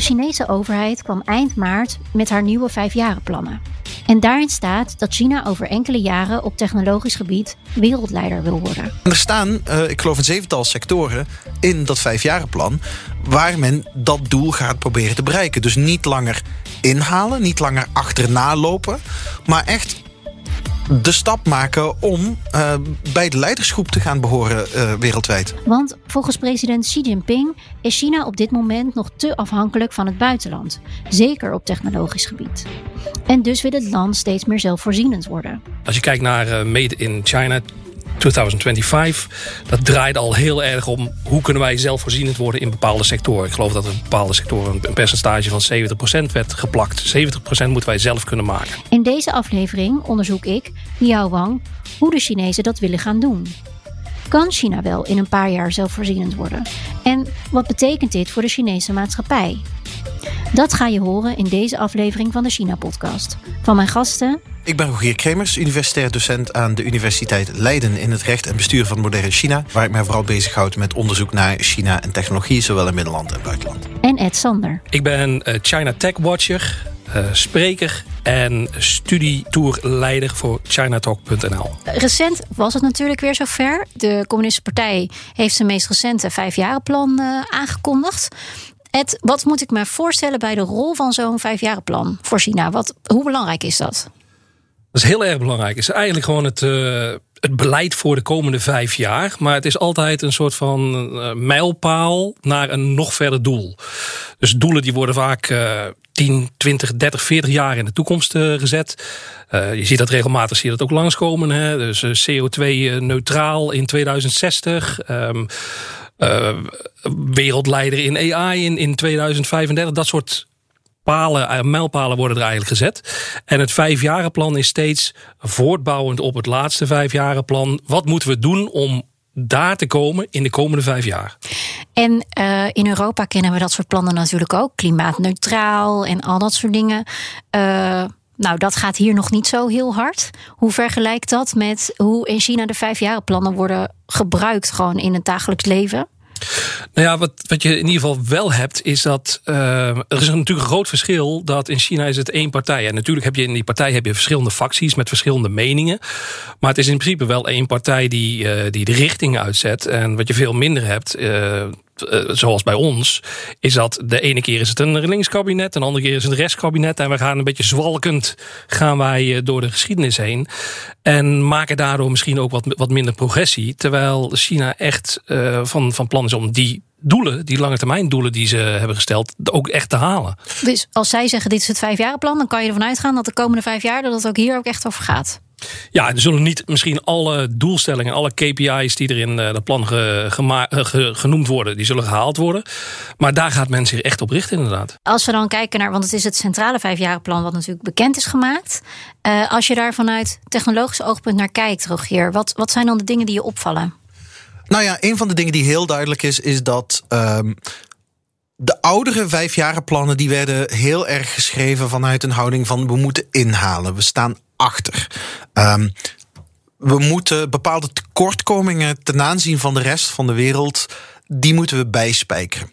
De Chinese overheid kwam eind maart met haar nieuwe vijfjarenplannen. En daarin staat dat China over enkele jaren op technologisch gebied wereldleider wil worden. Er staan, uh, ik geloof, een zevental sectoren in dat vijfjarenplan waar men dat doel gaat proberen te bereiken. Dus niet langer inhalen, niet langer achterna lopen, maar echt de stap maken om uh, bij de leidersgroep te gaan behoren uh, wereldwijd. Want volgens president Xi Jinping is China op dit moment nog te afhankelijk van het buitenland, zeker op technologisch gebied. En dus wil het land steeds meer zelfvoorzienend worden. Als je kijkt naar uh, Made in China 2025. Dat draait al heel erg om hoe kunnen wij zelfvoorzienend worden in bepaalde sectoren. Ik geloof dat in bepaalde sectoren een percentage van 70% werd geplakt. 70% moeten wij zelf kunnen maken. In deze aflevering onderzoek ik, Liao Wang, hoe de Chinezen dat willen gaan doen. Kan China wel in een paar jaar zelfvoorzienend worden? En wat betekent dit voor de Chinese maatschappij? Dat ga je horen in deze aflevering van de China-podcast. Van mijn gasten ik ben Rogier Kremers, universitair docent aan de Universiteit Leiden in het recht en bestuur van moderne China, waar ik mij vooral bezighoud met onderzoek naar China en technologie, zowel in binnenland en buitenland. En Ed Sander. Ik ben uh, China Tech Watcher, uh, spreker en studietourleider voor Chinatalk.nl. Recent was het natuurlijk weer zover. De Communistische Partij heeft zijn meest recente vijfjarenplan uh, aangekondigd. Ed, wat moet ik me voorstellen bij de rol van zo'n vijfjarenplan voor China? Wat, hoe belangrijk is dat? Dat is heel erg belangrijk. Het is eigenlijk gewoon het, uh, het beleid voor de komende vijf jaar. Maar het is altijd een soort van uh, mijlpaal naar een nog verder doel. Dus doelen die worden vaak uh, 10, 20, 30, 40 jaar in de toekomst uh, gezet. je ziet dat regelmatig, zie je dat ook langskomen. Hè? Dus CO2-neutraal in 2060. Um, wereldleider in AI in, in 2035. Dat soort palen, eh, mijlpalen worden er eigenlijk gezet. En het vijfjarenplan is steeds voortbouwend op het laatste vijfjarenplan. Wat moeten we doen om daar te komen in de komende vijf jaar. En uh, in Europa kennen we dat soort plannen natuurlijk ook. Klimaatneutraal en al dat soort dingen. Uh, nou, dat gaat hier nog niet zo heel hard. Hoe vergelijkt dat met hoe in China de vijfjarenplannen worden gebruikt gewoon in het dagelijks leven? Nou ja, wat, wat je in ieder geval wel hebt, is dat uh, er is natuurlijk een groot verschil dat in China is het één partij. En natuurlijk heb je in die partij heb je verschillende facties met verschillende meningen. Maar het is in principe wel één partij die, uh, die de richting uitzet. En wat je veel minder hebt, uh, uh, zoals bij ons, is dat de ene keer is het een linkskabinet, de andere keer is het een restkabinet. En we gaan een beetje zwalkend gaan wij door de geschiedenis heen. En maken daardoor misschien ook wat, wat minder progressie. Terwijl China echt uh, van, van plan is om die doelen, die lange termijn doelen die ze hebben gesteld, ook echt te halen. Dus als zij zeggen dit is het vijfjarenplan, dan kan je ervan uitgaan dat de komende vijf jaar dat het ook hier ook echt over gaat. Ja, er zullen niet misschien alle doelstellingen, alle KPI's die er in het eh, plan ge, ge, genoemd worden, die zullen gehaald worden. Maar daar gaat men zich echt op richten, inderdaad. Als we dan kijken naar, want het is het centrale vijfjarenplan wat natuurlijk bekend is gemaakt. Uh, als je daar vanuit technologisch oogpunt naar kijkt, Rogier, wat, wat zijn dan de dingen die je opvallen? Nou ja, een van de dingen die heel duidelijk is, is dat um, de oudere vijfjarenplannen die werden heel erg geschreven vanuit een houding van we moeten inhalen. We staan achter. Um, we moeten bepaalde tekortkomingen ten aanzien van de rest van de wereld, die moeten we bijspijkeren.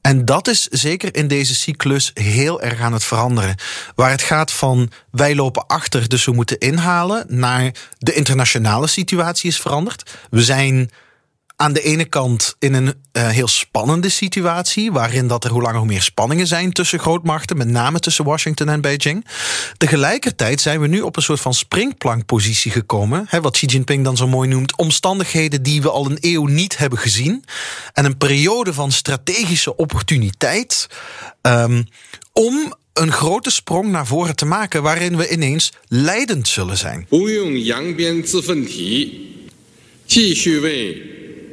En dat is zeker in deze cyclus heel erg aan het veranderen. Waar het gaat van wij lopen achter, dus we moeten inhalen, naar de internationale situatie is veranderd. We zijn aan de ene kant in een uh, heel spannende situatie, waarin dat er hoe langer hoe meer spanningen zijn tussen grootmachten, met name tussen Washington en Beijing. Tegelijkertijd zijn we nu op een soort van springplankpositie gekomen, hè, wat Xi Jinping dan zo mooi noemt, omstandigheden die we al een eeuw niet hebben gezien. En een periode van strategische opportuniteit um, om een grote sprong naar voren te maken, waarin we ineens leidend zullen zijn.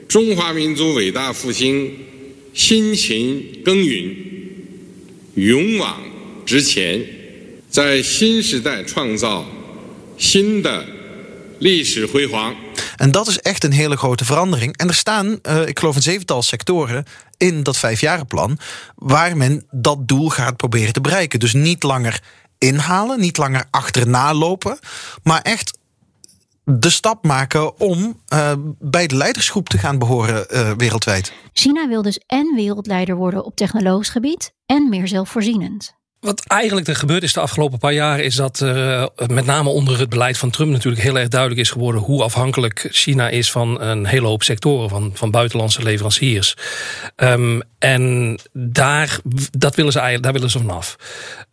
中华民族伟大复兴，辛勤耕耘，勇往直前，在新时代创造新的历史辉煌。 En dat is echt een hele grote verandering. En er staan, uh, ik geloof, een zevental sectoren in dat vijfjarenplan. waar men dat doel gaat proberen te bereiken. Dus niet langer inhalen, niet langer achterna lopen, maar echt de stap maken om uh, bij de leidersgroep te gaan behoren uh, wereldwijd. China wil dus en wereldleider worden op technologisch gebied en meer zelfvoorzienend. Wat eigenlijk er gebeurd is de afgelopen paar jaar, is dat uh, met name onder het beleid van Trump natuurlijk heel erg duidelijk is geworden hoe afhankelijk China is van een hele hoop sectoren, van, van buitenlandse leveranciers. Um, en daar, dat willen ze eigenlijk, daar willen ze vanaf.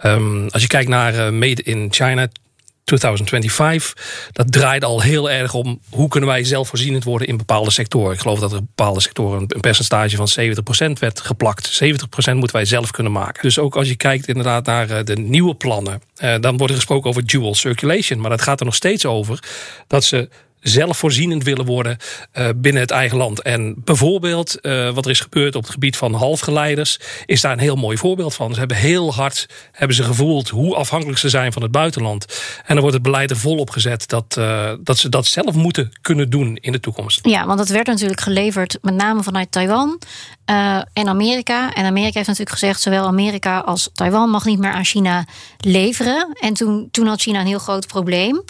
Um, als je kijkt naar uh, Made in China 2025. Dat draait al heel erg om hoe kunnen wij zelfvoorzienend worden in bepaalde sectoren. Ik geloof dat er bepaalde sectoren een percentage van 70% werd geplakt. 70% moeten wij zelf kunnen maken. Dus ook als je kijkt inderdaad naar de nieuwe plannen. Dan wordt er gesproken over dual circulation. Maar dat gaat er nog steeds over dat ze zelfvoorzienend willen worden uh, binnen het eigen land. En bijvoorbeeld uh, wat er is gebeurd op het gebied van halfgeleiders is daar een heel mooi voorbeeld van. Ze hebben heel hard hebben ze gevoeld hoe afhankelijk ze zijn van het buitenland. En dan wordt het beleid er volop gezet dat, uh, dat ze dat zelf moeten kunnen doen in de toekomst. Ja, want dat werd natuurlijk geleverd met name vanuit Taiwan en Amerika. En Amerika heeft natuurlijk gezegd zowel Amerika als Taiwan mag niet meer aan China leveren. En toen, toen had China een heel groot probleem.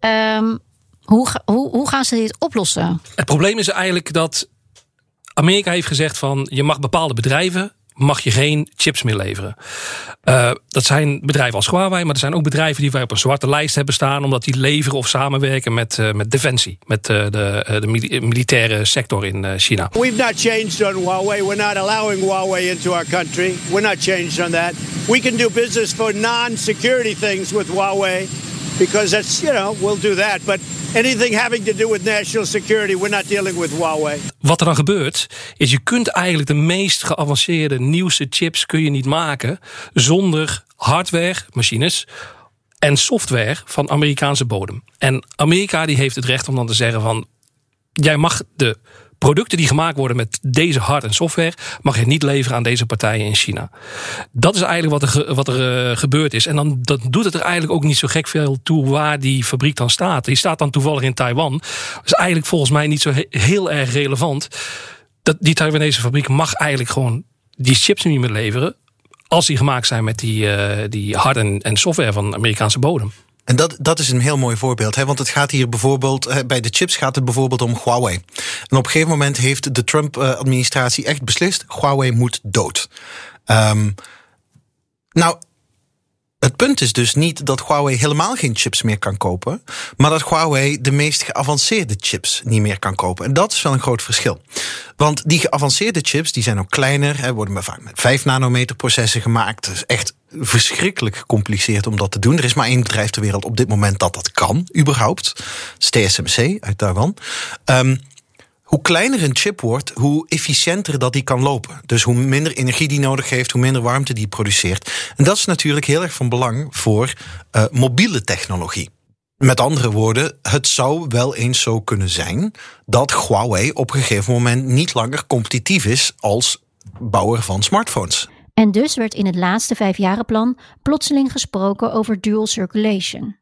Um, hoe, hoe, hoe gaan ze dit oplossen? Het probleem is eigenlijk dat Amerika heeft gezegd van je mag bepaalde bedrijven mag je geen chips meer leveren. Uh, dat zijn bedrijven als Huawei, maar er zijn ook bedrijven die wij op een zwarte lijst hebben staan, omdat die leveren of samenwerken met, uh, met defensie, met uh, de, de militaire sector in China. We've not changed on Huawei. We're not allowing Huawei into our country. We're not changed on that. We can do business for non-security things with Huawei because that's, you know, we'll do that. But anything having to do with national security, we're not dealing with Huawei. Wat er dan gebeurt, is je kunt eigenlijk de meest geavanceerde, nieuwste chips kun je niet maken zonder hardware, machines en software van Amerikaanse bodem. En Amerika die heeft het recht om dan te zeggen van, jij mag de producten die gemaakt worden met deze hard- en software, mag je niet leveren aan deze partijen in China. Dat is eigenlijk wat er, wat er uh, gebeurd is. En dan dat doet het er eigenlijk ook niet zo gek veel toe waar die fabriek dan staat. Die staat dan toevallig in Taiwan. Dat is eigenlijk volgens mij niet zo he heel erg relevant. Dat die Taiwanese fabriek mag eigenlijk gewoon die chips niet meer leveren. Als die gemaakt zijn met die, uh, die hard- en, en software van Amerikaanse bodem. En dat, dat is een heel mooi voorbeeld. Hè? Want het gaat hier bijvoorbeeld, bij de chips gaat het bijvoorbeeld om Huawei. En op een gegeven moment heeft de Trump-administratie echt beslist: Huawei moet dood. Um, nou, het punt is dus niet dat Huawei helemaal geen chips meer kan kopen, maar dat Huawei de meest geavanceerde chips niet meer kan kopen. En dat is wel een groot verschil. Want die geavanceerde chips die zijn ook kleiner, worden vaak met 5 nanometer processen gemaakt. Is echt verschrikkelijk gecompliceerd om dat te doen. Er is maar één bedrijf ter wereld op dit moment dat dat kan, überhaupt. Dat is TSMC uit Taiwan. Um, hoe kleiner een chip wordt, hoe efficiënter dat die kan lopen. Dus hoe minder energie die nodig heeft, hoe minder warmte die produceert. En dat is natuurlijk heel erg van belang voor uh, mobiele technologie. Met andere woorden, het zou wel eens zo kunnen zijn dat Huawei op een gegeven moment niet langer competitief is als bouwer van smartphones. En dus werd in het laatste vijfjarenplan plotseling gesproken over dual circulation.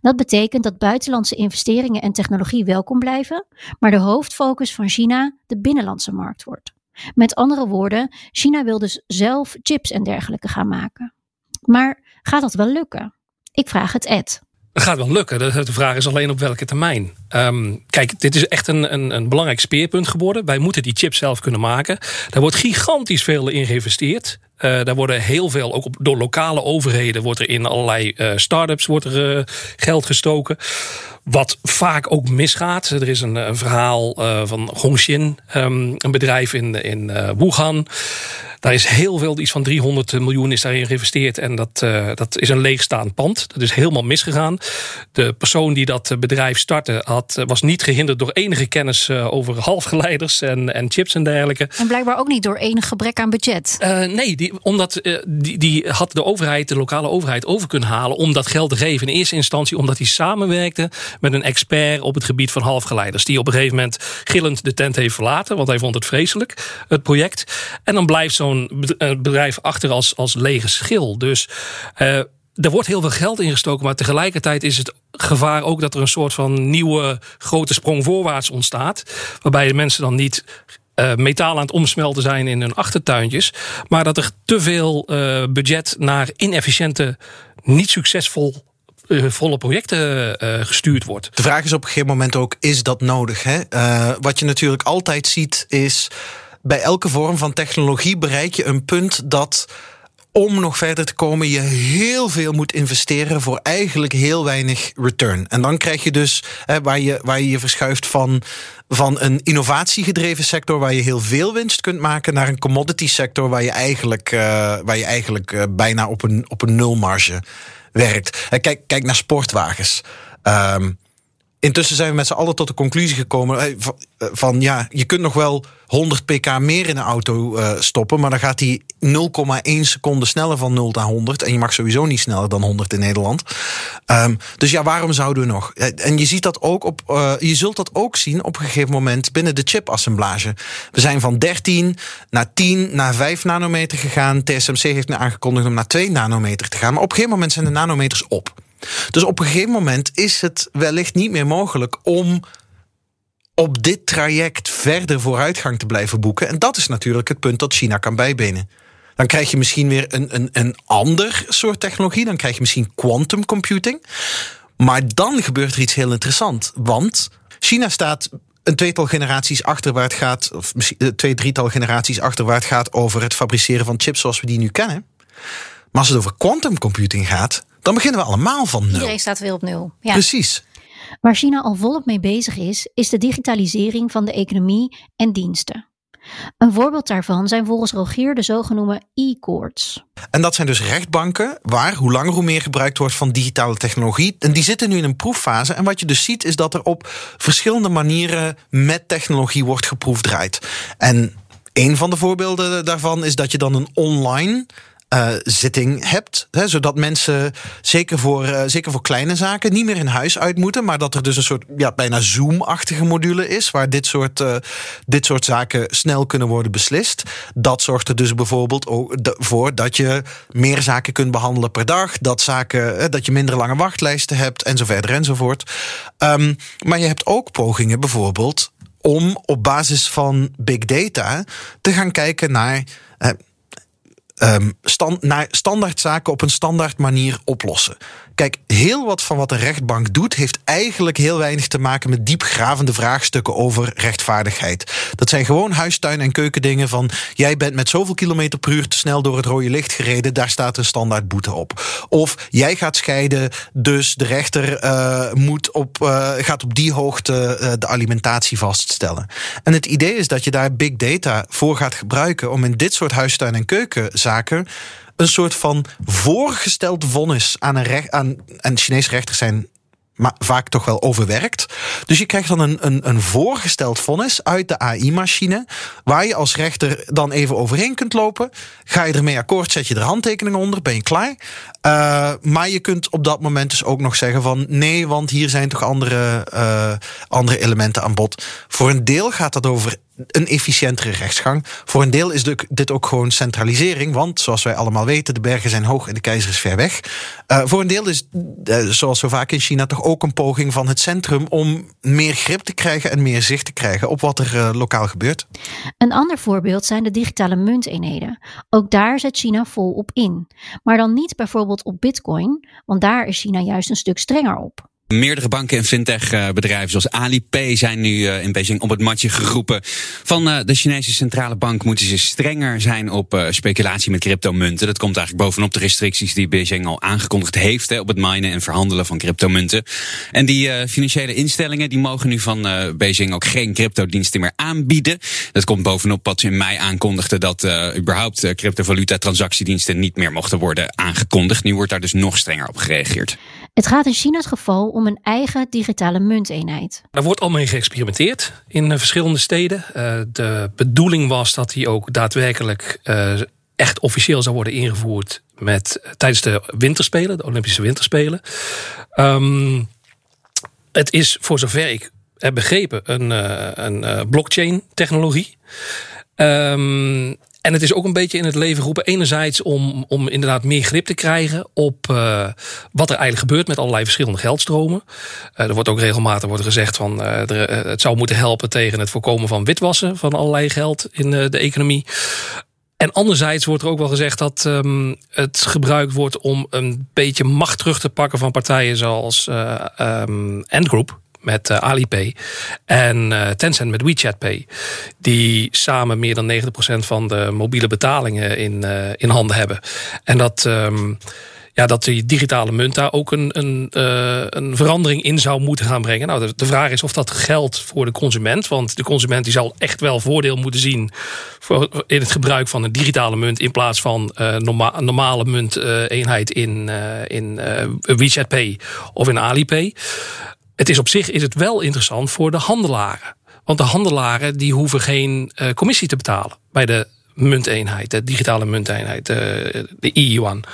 Dat betekent dat buitenlandse investeringen en technologie welkom blijven, maar de hoofdfocus van China de binnenlandse markt wordt. Met andere woorden, China wil dus zelf chips en dergelijke gaan maken. Maar gaat dat wel lukken? Ik vraag het Ed. Het gaat wel lukken. De vraag is alleen op welke termijn. Um, kijk, dit is echt een, een, een, belangrijk speerpunt geworden. Wij moeten die chips zelf kunnen maken. Daar wordt gigantisch veel in geïnvesteerd. Uh, daar worden heel veel, ook op, door lokale overheden, wordt er in allerlei uh, start-ups wordt er, uh, geld gestoken. Wat vaak ook misgaat. Er is een, een verhaal van Hongxin, um, een bedrijf in, in Wuhan. Daar is heel veel, iets van 300 miljoen is daarin geïnvesteerd. En dat, dat is een leegstaand pand. Dat is helemaal misgegaan. De persoon die dat bedrijf startte had, was niet gehinderd door enige kennis over halfgeleiders en, en chips en dergelijke. En blijkbaar ook niet door enig gebrek aan budget. nee, die, omdat die, die had de overheid, de lokale overheid, over kunnen halen om dat geld te geven. In eerste instantie omdat hij samenwerkte met een expert op het gebied van halfgeleiders. Die op een gegeven moment gillend de tent heeft verlaten, want hij vond het vreselijk, het project. En dan blijft zo'n eh, bedrijf achter als, als lege schil. Dus uh, er wordt heel veel geld ingestoken, maar tegelijkertijd is het gevaar ook dat er een soort van nieuwe grote sprong voorwaarts ontstaat. Waarbij de mensen dan niet uh, metaal aan het omsmelten zijn in hun achtertuintjes. Maar dat er te veel uh, budget naar inefficiënte, niet succesvol uh, volle projecten gestuurd wordt. De vraag is op een gegeven moment ook: is dat nodig? Hè? Wat je natuurlijk altijd ziet is. Bij elke vorm van technologie bereik je een punt dat om nog verder te komen, je heel veel moet investeren voor eigenlijk heel weinig return. En dan krijg je dus hè, waar, je, waar je je verschuift van, van een innovatiegedreven sector waar je heel veel winst kunt maken, naar een commodity sector waar je eigenlijk, uh, waar je eigenlijk uh, bijna op een, op een nulmarge werkt. Kijk, kijk naar sportwagens. Um, intussen zijn we met z'n allen tot de conclusie gekomen van, ja, je kunt nog wel 100 pk meer in een auto stoppen, maar dan gaat hij 0,1 seconde sneller van 0 naar 100 en je mag sowieso niet sneller dan 100 in Nederland. Um, dus ja, waarom zouden we nog? En je ziet dat ook op, uh, je zult dat ook zien op een gegeven moment binnen de chipassemblage. We zijn van 13 naar 10 naar 5 nanometer gegaan. TSMC heeft nu aangekondigd om naar 2 nanometer te gaan, maar op een gegeven moment zijn de nanometers op. Dus op een gegeven moment is het wellicht niet meer mogelijk om op dit traject verder vooruitgang te blijven boeken. En dat is natuurlijk het punt dat China kan bijbenen. Dan krijg je misschien weer een, een, een ander soort technologie. Dan krijg je misschien quantum computing. Maar dan gebeurt er iets heel interessants. Want China staat een tweetal generaties achter waar het gaat, of misschien eh, twee, drietal generaties achter waar het gaat over het fabriceren van chips zoals we die nu kennen. Maar als het over quantum computing gaat, dan beginnen we allemaal van nul. Iedereen staat weer op nul. Ja. Precies. Waar China al volop mee bezig is, is de digitalisering van de economie en diensten. Een voorbeeld daarvan zijn volgens Rogier de zogenoemde e-courts. En dat zijn dus rechtbanken waar hoe langer hoe meer gebruikt wordt van digitale technologie. En die zitten nu in een proeffase. En wat je dus ziet is dat er op verschillende manieren met technologie wordt geproefdraaid. En een van de voorbeelden daarvan is dat je dan een online uh, zitting hebt. Hè, zodat mensen, zeker voor, uh, zeker voor kleine zaken, niet meer in huis uit moeten. Maar dat er dus een soort ja, bijna Zoom-achtige module is. Waar dit soort, uh, dit soort zaken snel kunnen worden beslist. Dat zorgt er dus bijvoorbeeld ook voor dat je meer zaken kunt behandelen per dag. Dat, zaken, dat je minder lange wachtlijsten hebt en zo verder enzovoort. Um, maar je hebt ook pogingen bijvoorbeeld om op basis van big data te gaan kijken naar um, stand, naar standaardzaken op een standaard manier oplossen. Kijk, heel wat van wat de rechtbank doet, heeft eigenlijk heel weinig te maken met diepgravende vraagstukken over rechtvaardigheid. Dat zijn gewoon huistuin- en keukendingen van jij bent met zoveel kilometer per uur te snel door het rode licht gereden, daar staat een standaard boete op. Of jij gaat scheiden, dus de rechter uh, moet op, uh, gaat op die hoogte uh, de alimentatie vaststellen. En het idee is dat je daar big data voor gaat gebruiken om in dit soort huistuin- en keukenzaken een soort van voorgesteld vonnis aan een recht. Aan, en Chinese rechters zijn maar vaak toch wel overwerkt. Dus je krijgt dan een, een, een voorgesteld vonnis uit de AI-machine, waar je als rechter dan even overheen kunt lopen. Ga je ermee akkoord, zet je er handtekeningen onder, ben je klaar. Uh, maar je kunt op dat moment dus ook nog zeggen van nee, want hier zijn toch andere, uh, andere elementen aan bod. Voor een deel gaat dat over een efficiëntere rechtsgang. Voor een deel is dit ook gewoon centralisering, want zoals wij allemaal weten, de bergen zijn hoog en de keizer is ver weg. Uh, voor een deel is, uh, zoals zo vaak in China, toch ook een poging van het centrum om meer grip te krijgen en meer zicht te krijgen op wat er uh, lokaal gebeurt. Een ander voorbeeld zijn de digitale munteenheden. Ook daar zet China vol op in. Maar dan niet bijvoorbeeld op Bitcoin, want daar is China juist een stuk strenger op. Meerdere banken en fintech-bedrijven zoals Alipay zijn nu eh, in Beijing op het matje geroepen. Van eh, de Chinese centrale bank moeten ze strenger zijn op eh, speculatie met cryptomunten. Dat komt eigenlijk bovenop de restricties die Beijing al aangekondigd heeft op het minen en verhandelen van cryptomunten. En die financiële instellingen die mogen nu van Beijing ook geen cryptodiensten meer aanbieden. Dat komt bovenop wat ze in mei aankondigden dat überhaupt cryptovaluta transactiediensten niet meer mochten worden aangekondigd. Nu wordt daar dus nog strenger op gereageerd. Het gaat in China's geval om een eigen digitale munteenheid. Daar wordt al mee geëxperimenteerd in eh, verschillende steden. Uh, de bedoeling was dat die ook daadwerkelijk uh, echt officieel zou worden ingevoerd met, tijdens de winterspelen, de Olympische winterspelen. Um, het is voor zover ik heb begrepen een, een blockchain technologie. Um, en het is ook een beetje in het leven geroepen. Enerzijds om, om inderdaad meer grip te krijgen op uh, wat er eigenlijk gebeurt met allerlei verschillende geldstromen. Uh, er wordt ook regelmatig wordt gezegd van uh, het zou moeten helpen tegen het voorkomen van witwassen van allerlei geld in de economie. En anderzijds wordt er ook wel gezegd dat um, het gebruikt wordt om een beetje macht terug te pakken van partijen zoals um, Group met uh, Alipay en uh, Tencent met WeChat Pay. Die samen meer dan 90% van de mobiele betalingen in, uh, in handen hebben. En dat... Um, ja, dat die digitale munt daar ook een, een, uh, een verandering in zou moeten gaan brengen. Nou, de, vraag is of dat geldt voor de consument. Want de consument die zal echt wel voordeel moeten zien voor, in het gebruik van een digitale munt in plaats van uh, norma normale munteenheid uh, in, in WeChat Pay of in Alipay het is op zich is het wel interessant voor de handelaren. Want de handelaren die hoeven geen uh, commissie te betalen bij de munteenheid, de digitale munteenheid, de, eh, de e-yuan.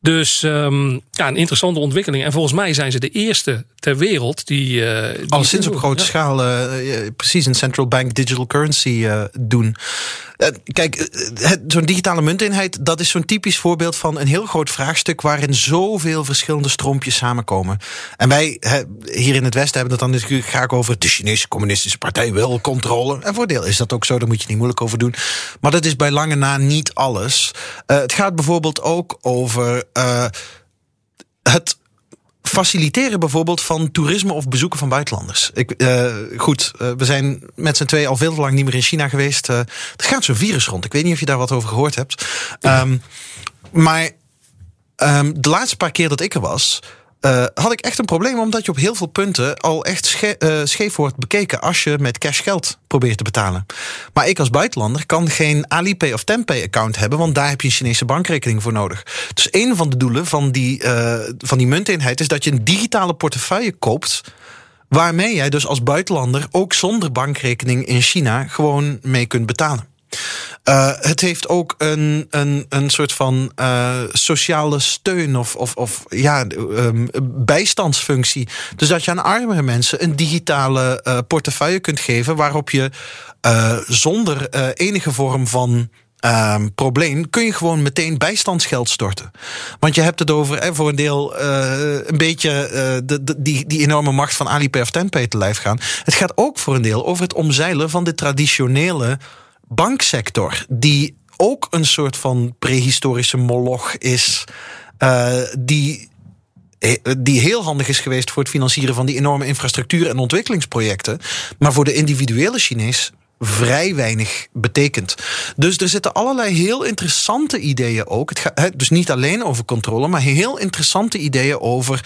Dus um, ja, een interessante ontwikkeling. En volgens mij zijn ze de eerste ter wereld die. Uh, die Al sinds op grote schaal uh, precies een central bank digital currency uh, doen. Kijk, zo'n digitale munteenheid, dat is zo'n typisch voorbeeld van een heel groot vraagstuk waarin zoveel verschillende stroompjes samenkomen. En wij hier in het Westen hebben het dan natuurlijk graag over de Chinese Communistische Partij wil controle. En voor deel is dat ook zo, daar moet je niet moeilijk over doen. Maar dat is bij lange na niet alles. het gaat bijvoorbeeld ook over het faciliteren bijvoorbeeld van toerisme of bezoeken van buitenlanders. Ik, uh, goed, uh, we zijn met z'n twee al veel te lang niet meer in China geweest. Uh, er gaat zo'n virus rond. Ik weet niet of je daar wat over gehoord hebt. Um, maar um, de laatste paar keer dat ik er was, uh, had ik echt een probleem, omdat je op heel veel punten al echt uh, scheef wordt bekeken als je met cash geld probeert te betalen. Maar ik als buitenlander kan geen Alipay of Tempay account hebben, want daar heb je een Chinese bankrekening voor nodig. Dus een van de doelen van die, uh, van die munteenheid is dat je een digitale portefeuille koopt. Waarmee jij dus als buitenlander ook zonder bankrekening in China gewoon mee kunt betalen. Uh, het heeft ook een, een, een soort van uh, sociale steun of, of, of ja, um, bijstandsfunctie. Dus dat je aan armere mensen een digitale uh, portefeuille kunt geven waarop je zonder enige vorm van Um, probleem, kun je gewoon meteen bijstandsgeld storten. Want je hebt het over hè, voor een deel een beetje de, de, die, die enorme macht van Alipay of Tenpay te lijf gaan. Het gaat ook voor een deel over het omzeilen van de traditionele banksector, die ook een soort van prehistorische moloch is, uh, die die heel handig is geweest voor het financieren van die enorme infrastructuur- en ontwikkelingsprojecten, maar voor de individuele Chinees vrij weinig betekent. Dus er zitten allerlei heel interessante ideeën ook. Het gaat dus niet alleen over controle, maar heel interessante ideeën over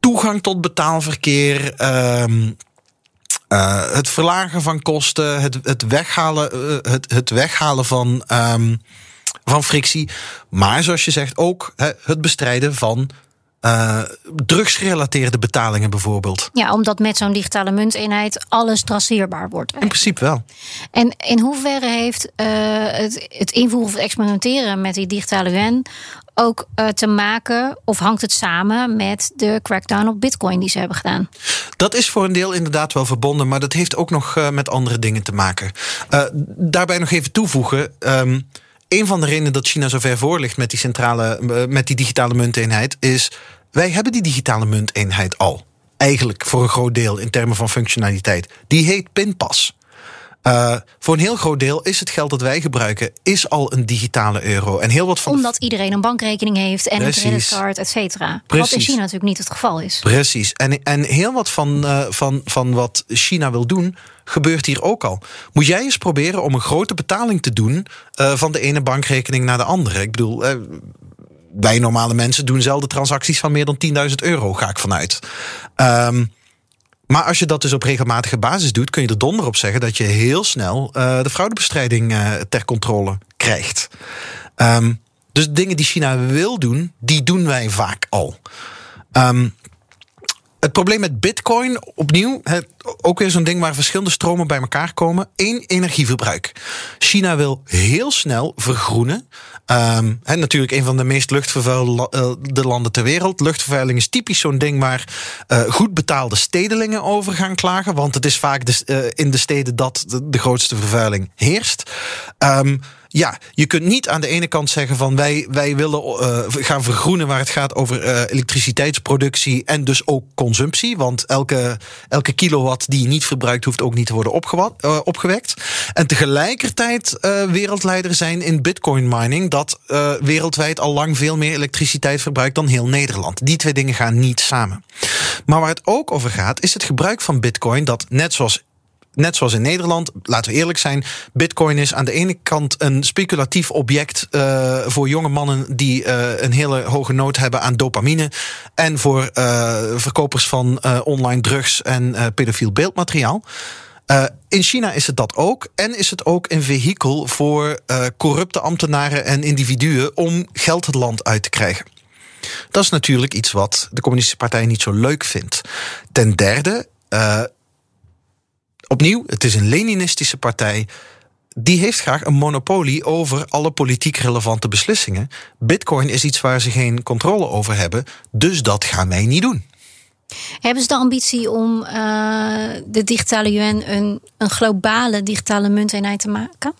toegang tot betaalverkeer. Um, uh, het verlagen van kosten, het, het, weghalen, uh, het, het weghalen van, um, van frictie. Maar zoals je zegt, ook he, het bestrijden van uh, drugsgerelateerde betalingen bijvoorbeeld. Ja, omdat met zo'n digitale munteenheid alles traceerbaar wordt. In principe wel. En in hoeverre heeft uh, het, het invoeren of het experimenteren met die digitale yuan ook uh, te maken, of hangt het samen met de crackdown op Bitcoin die ze hebben gedaan? Dat is voor een deel inderdaad wel verbonden, maar dat heeft ook nog uh, met andere dingen te maken. Uh, daarbij nog even toevoegen. Um, een van de redenen dat China zo ver voor ligt met die centrale, met die digitale munteenheid, is wij hebben die digitale munteenheid al. Eigenlijk voor een groot deel in termen van functionaliteit. Die heet Pinpas. Uh, voor een heel groot deel is het geld dat wij gebruiken, is al een digitale euro. En heel wat van Omdat iedereen een bankrekening heeft en Precies. een creditcard, et cetera. Wat in China natuurlijk niet het geval is. Precies. En, en heel wat van, uh, van, van wat China wil doen, gebeurt hier ook al. Moet jij eens proberen om een grote betaling te doen uh, van de ene bankrekening naar de andere? Ik bedoel, wij normale mensen doen zelden transacties van meer dan 10.000 euro, ga ik vanuit. Um, maar als je dat dus op regelmatige basis doet, kun je er donder op zeggen dat je heel snel uh, de fraudebestrijding uh, ter controle krijgt. Um, dus dingen die China wil doen, die doen wij vaak al. Um, het probleem met Bitcoin, opnieuw, het, ook weer zo'n ding waar verschillende stromen bij elkaar komen. Eén, energieverbruik. China wil heel snel vergroenen. Um, natuurlijk een van de meest luchtvervuilde uh, landen ter wereld. Luchtvervuiling is typisch zo'n ding waar uh, goed betaalde stedelingen over gaan klagen. Want het is vaak de, uh, in de steden dat de, de grootste vervuiling heerst. Um, ja, je kunt niet aan de ene kant zeggen van wij, wij willen uh, gaan vergroenen waar het gaat over uh, elektriciteitsproductie en dus ook consumptie. Want elke, elke kilowatt die je niet verbruikt hoeft ook niet te worden uh, opgewekt. En tegelijkertijd wereldleider zijn in bitcoin mining dat wereldwijd al lang veel meer elektriciteit verbruikt dan heel Nederland. Die twee dingen gaan niet samen. Maar waar het ook over gaat is het gebruik van bitcoin dat net zoals net zoals in Nederland, laten we eerlijk zijn, Bitcoin is aan de ene kant een speculatief object uh, voor jonge mannen die uh, een hele hoge nood hebben aan dopamine. En voor uh, verkopers van online drugs en pedofiel beeldmateriaal. in China is het dat ook. En is het ook een vehikel voor corrupte ambtenaren en individuen om geld het land uit te krijgen. Dat is natuurlijk iets wat de Communistische Partij niet zo leuk vindt. Ten derde opnieuw, het is een Leninistische partij. Die heeft graag een monopolie over alle politiek relevante beslissingen. Bitcoin is iets waar ze geen controle over hebben, dus dat gaan wij niet doen. Hebben ze de ambitie om uh, de digitale yuan een, een globale digitale munteenheid te maken?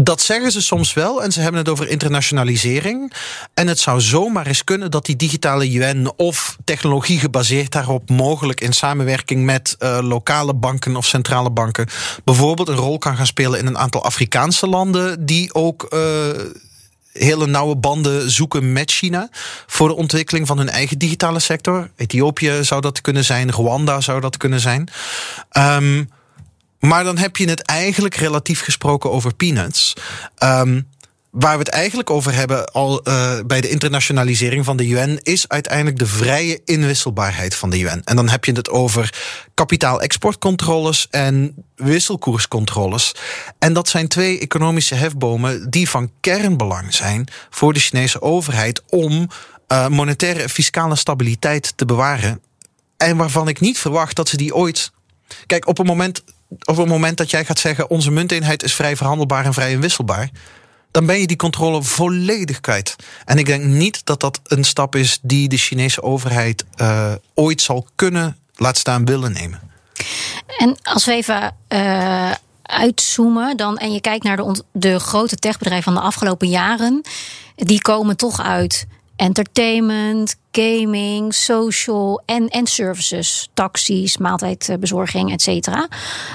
Dat zeggen ze soms wel en ze hebben het over internationalisering. En het zou zomaar eens kunnen dat die digitale yuan of technologie gebaseerd daarop mogelijk in samenwerking met uh, lokale banken of centrale banken bijvoorbeeld een rol kan gaan spelen in een aantal Afrikaanse landen die ook. Uh, hele nauwe banden zoeken met China voor de ontwikkeling van hun eigen digitale sector. Ethiopië zou dat kunnen zijn, Rwanda zou dat kunnen zijn. Um, maar dan heb je het eigenlijk relatief gesproken over peanuts. Um, waar we het eigenlijk over hebben al uh, bij de internationalisering van de UN is uiteindelijk de vrije inwisselbaarheid van de UN. En dan heb je het over kapitaal-exportcontroles en wisselkoerscontroles. En dat zijn twee economische hefbomen die van kernbelang zijn voor de Chinese overheid om uh, monetaire fiscale stabiliteit te bewaren. En waarvan ik niet verwacht dat ze die ooit. Kijk, op het moment op het moment dat jij gaat zeggen: onze munteenheid is vrij verhandelbaar en vrij inwisselbaar, dan ben je die controle volledig kwijt. En ik denk niet dat dat een stap is die de Chinese overheid uh, ooit zal kunnen, laat staan willen nemen. En als we even. Uh uitzoomen dan, en je kijkt naar de, de grote techbedrijven van de afgelopen jaren, die komen toch uit entertainment, gaming, social en, en services, taxis, maaltijdbezorging, et cetera.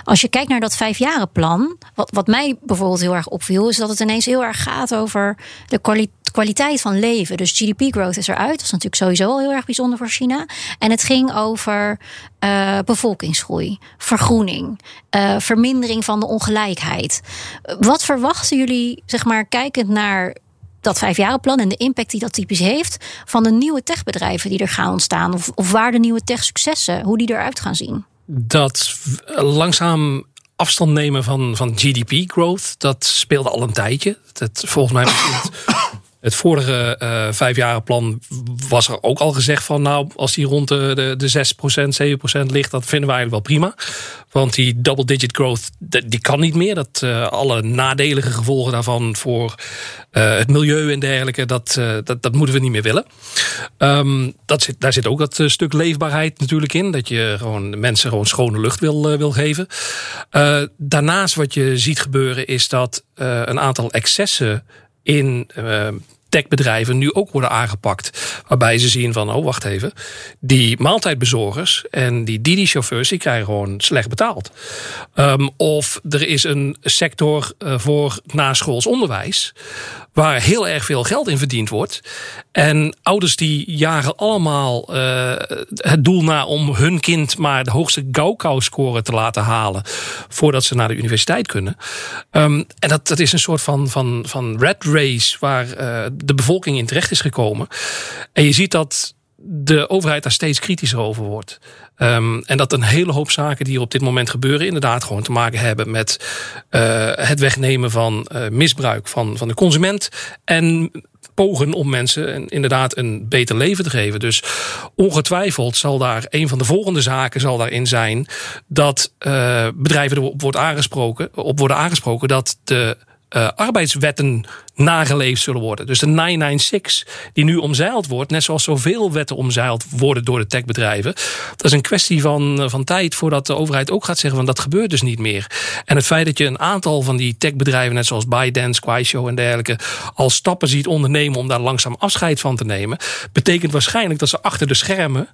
Als je kijkt naar dat vijfjarenplan, wat, wat mij bijvoorbeeld heel erg opviel, is dat het ineens heel erg gaat over de kwaliteit van leven. Dus GDP-growth is eruit. Dat is natuurlijk sowieso al heel erg bijzonder voor China. En het ging over uh, bevolkingsgroei, vergroening, uh, vermindering van de ongelijkheid. Wat verwachten jullie, zeg maar, kijkend naar dat vijfjarenplan en de impact die dat typisch heeft van de nieuwe techbedrijven die er gaan ontstaan? Of, of waar de nieuwe tech-successen, hoe die eruit gaan zien? Dat langzaam afstand nemen van, van GDP-growth, dat speelde al een tijdje. Dat, volgens mij het vorige uh, vijfjarenplan was er ook al gezegd van... nou, als die rond de, de, de 6%, 7% ligt, dat vinden we eigenlijk wel prima. Want die double-digit growth, die kan niet meer. Dat, uh, alle nadelige gevolgen daarvan voor uh, het milieu en dergelijke... dat, dat, dat moeten we niet meer willen. Um, dat zit, daar zit ook dat stuk leefbaarheid natuurlijk in. Dat je gewoon mensen gewoon schone lucht wil, wil geven. daarnaast wat je ziet gebeuren is dat een aantal excessen in techbedrijven nu ook worden aangepakt. Waarbij ze zien van, oh wacht even, die maaltijdbezorgers en die Didi-chauffeurs, die krijgen gewoon slecht betaald. Um, of er is een sector uh, voor naschools onderwijs waar heel erg veel geld in verdiend wordt. En ouders die jagen allemaal uh, het doel na om hun kind maar de hoogste Gaokao-score te laten halen voordat ze naar de universiteit kunnen. Um, en dat, dat is een soort van, van, van red race waar uh, de bevolking in terecht is gekomen. En je ziet dat de overheid daar steeds kritischer over wordt. Um, en dat een hele hoop zaken die er op dit moment gebeuren, inderdaad gewoon te maken hebben met uh, het wegnemen van uh, misbruik van, van de consument. En pogen om mensen inderdaad een beter leven te geven. Dus ongetwijfeld zal daar een van de volgende zaken zal daarin zijn dat uh, bedrijven erop wordt aangesproken, op worden aangesproken dat de uh, arbeidswetten nageleefd zullen worden. Dus de 996 die nu omzeild wordt, net zoals zoveel wetten omzeild worden door de techbedrijven. Dat is een kwestie van, eh, van tijd voordat de overheid ook gaat zeggen van dat gebeurt dus niet meer. En het feit dat je een aantal van die techbedrijven, net zoals ByteDance, Quaisho en dergelijke, al stappen ziet ondernemen om daar langzaam afscheid van te nemen, betekent waarschijnlijk dat ze achter de schermen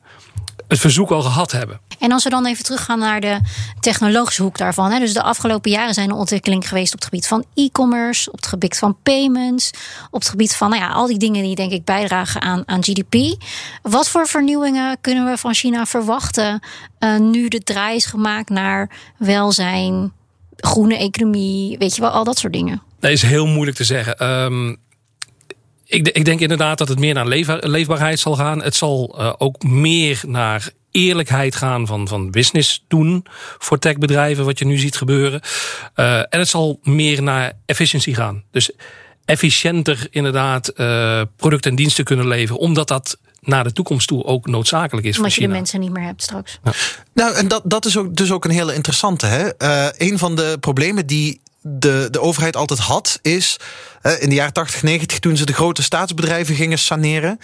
het verzoek al gehad hebben. En als we dan even teruggaan naar de technologische hoek daarvan. Hè, dus de afgelopen jaren zijn er ontwikkelingen geweest op het gebied van e-commerce, op het gebied van payments, op het gebied van nou ja, al die dingen die denk ik bijdragen aan, aan GDP. Wat voor vernieuwingen kunnen we van China verwachten uh, nu de draai is gemaakt naar welzijn, groene economie, weet je wel, al dat soort dingen? Dat is heel moeilijk te zeggen. Um, ik, ik, denk inderdaad dat het meer naar leefbaarheid zal gaan. Het zal uh, ook meer naar eerlijkheid gaan van, van business doen voor techbedrijven, wat je nu ziet gebeuren. Uh, en het zal meer naar efficiëntie gaan. Dus efficiënter inderdaad uh, producten en diensten kunnen leveren, omdat dat naar de toekomst toe ook noodzakelijk is. Omdat je de mensen niet meer hebt straks. Ja. Nou, en dat, dat is ook, dus ook een hele interessante. Hè? Uh, een van de problemen die de, de overheid altijd had, is in de jaren 80, 90, toen ze de grote staatsbedrijven gingen saneren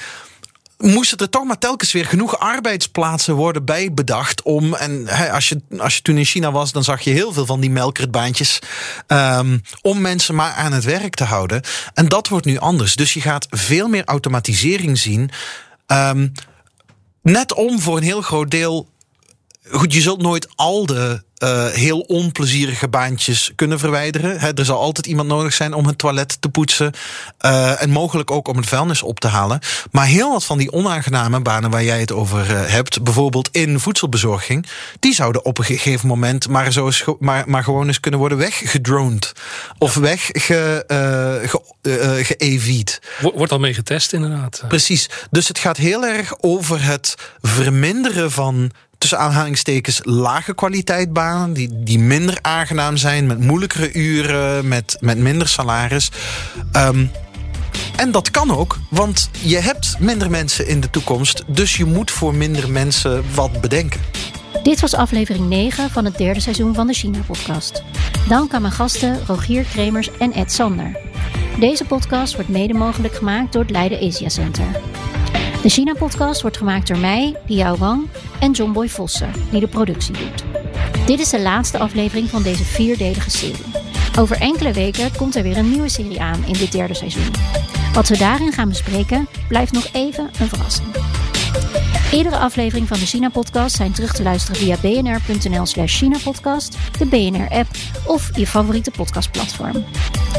moesten er toch maar telkens weer genoeg arbeidsplaatsen worden bij bedacht om. En als, je, als je toen in China was, dan zag je heel veel van die melkertbaantjes. Um, om mensen maar aan het werk te houden. En dat wordt nu anders. Dus je gaat veel meer automatisering zien. Um, net om voor een heel groot deel. Goed, je zult nooit al de uh, heel onplezierige baantjes kunnen verwijderen. He, er zal altijd iemand nodig zijn om het toilet te poetsen. Uh, en mogelijk ook om het vuilnis op te halen. Maar heel wat van die onaangename banen waar jij het over uh, hebt, bijvoorbeeld in voedselbezorging, die zouden op een gegeven moment maar, zo eens, maar, maar gewoon eens kunnen worden weggedroned. Of weg ge, ge. Wordt al mee getest, inderdaad. Precies. Dus het gaat heel erg over het verminderen van tussen aanhalingstekens lage kwaliteit banen, die, die minder aangenaam zijn, met moeilijkere uren, met, met minder salaris. Um, en dat kan ook, want je hebt minder mensen in de toekomst, dus je moet voor minder mensen wat bedenken. Dit was aflevering 9 van het derde seizoen van de China-podcast. Dank aan mijn gasten Rogier Kremers en Ed Sander. Deze podcast wordt mede mogelijk gemaakt door het Leiden Asia Center. De China-podcast wordt gemaakt door mij, Liao Wang en John Boy Vossen, die de productie doet. Dit is de laatste aflevering van deze vierdelige serie. Over enkele weken komt er weer een nieuwe serie aan in dit derde seizoen. Wat we daarin gaan bespreken, blijft nog even een verrassing. Eerdere afleveringen van de China-podcast zijn terug te luisteren via bnr.nl slash China-podcast, de BNR-app of je favoriete podcastplatform.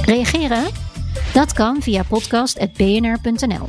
Reageren? Dat kan via podcast.bnr.nl.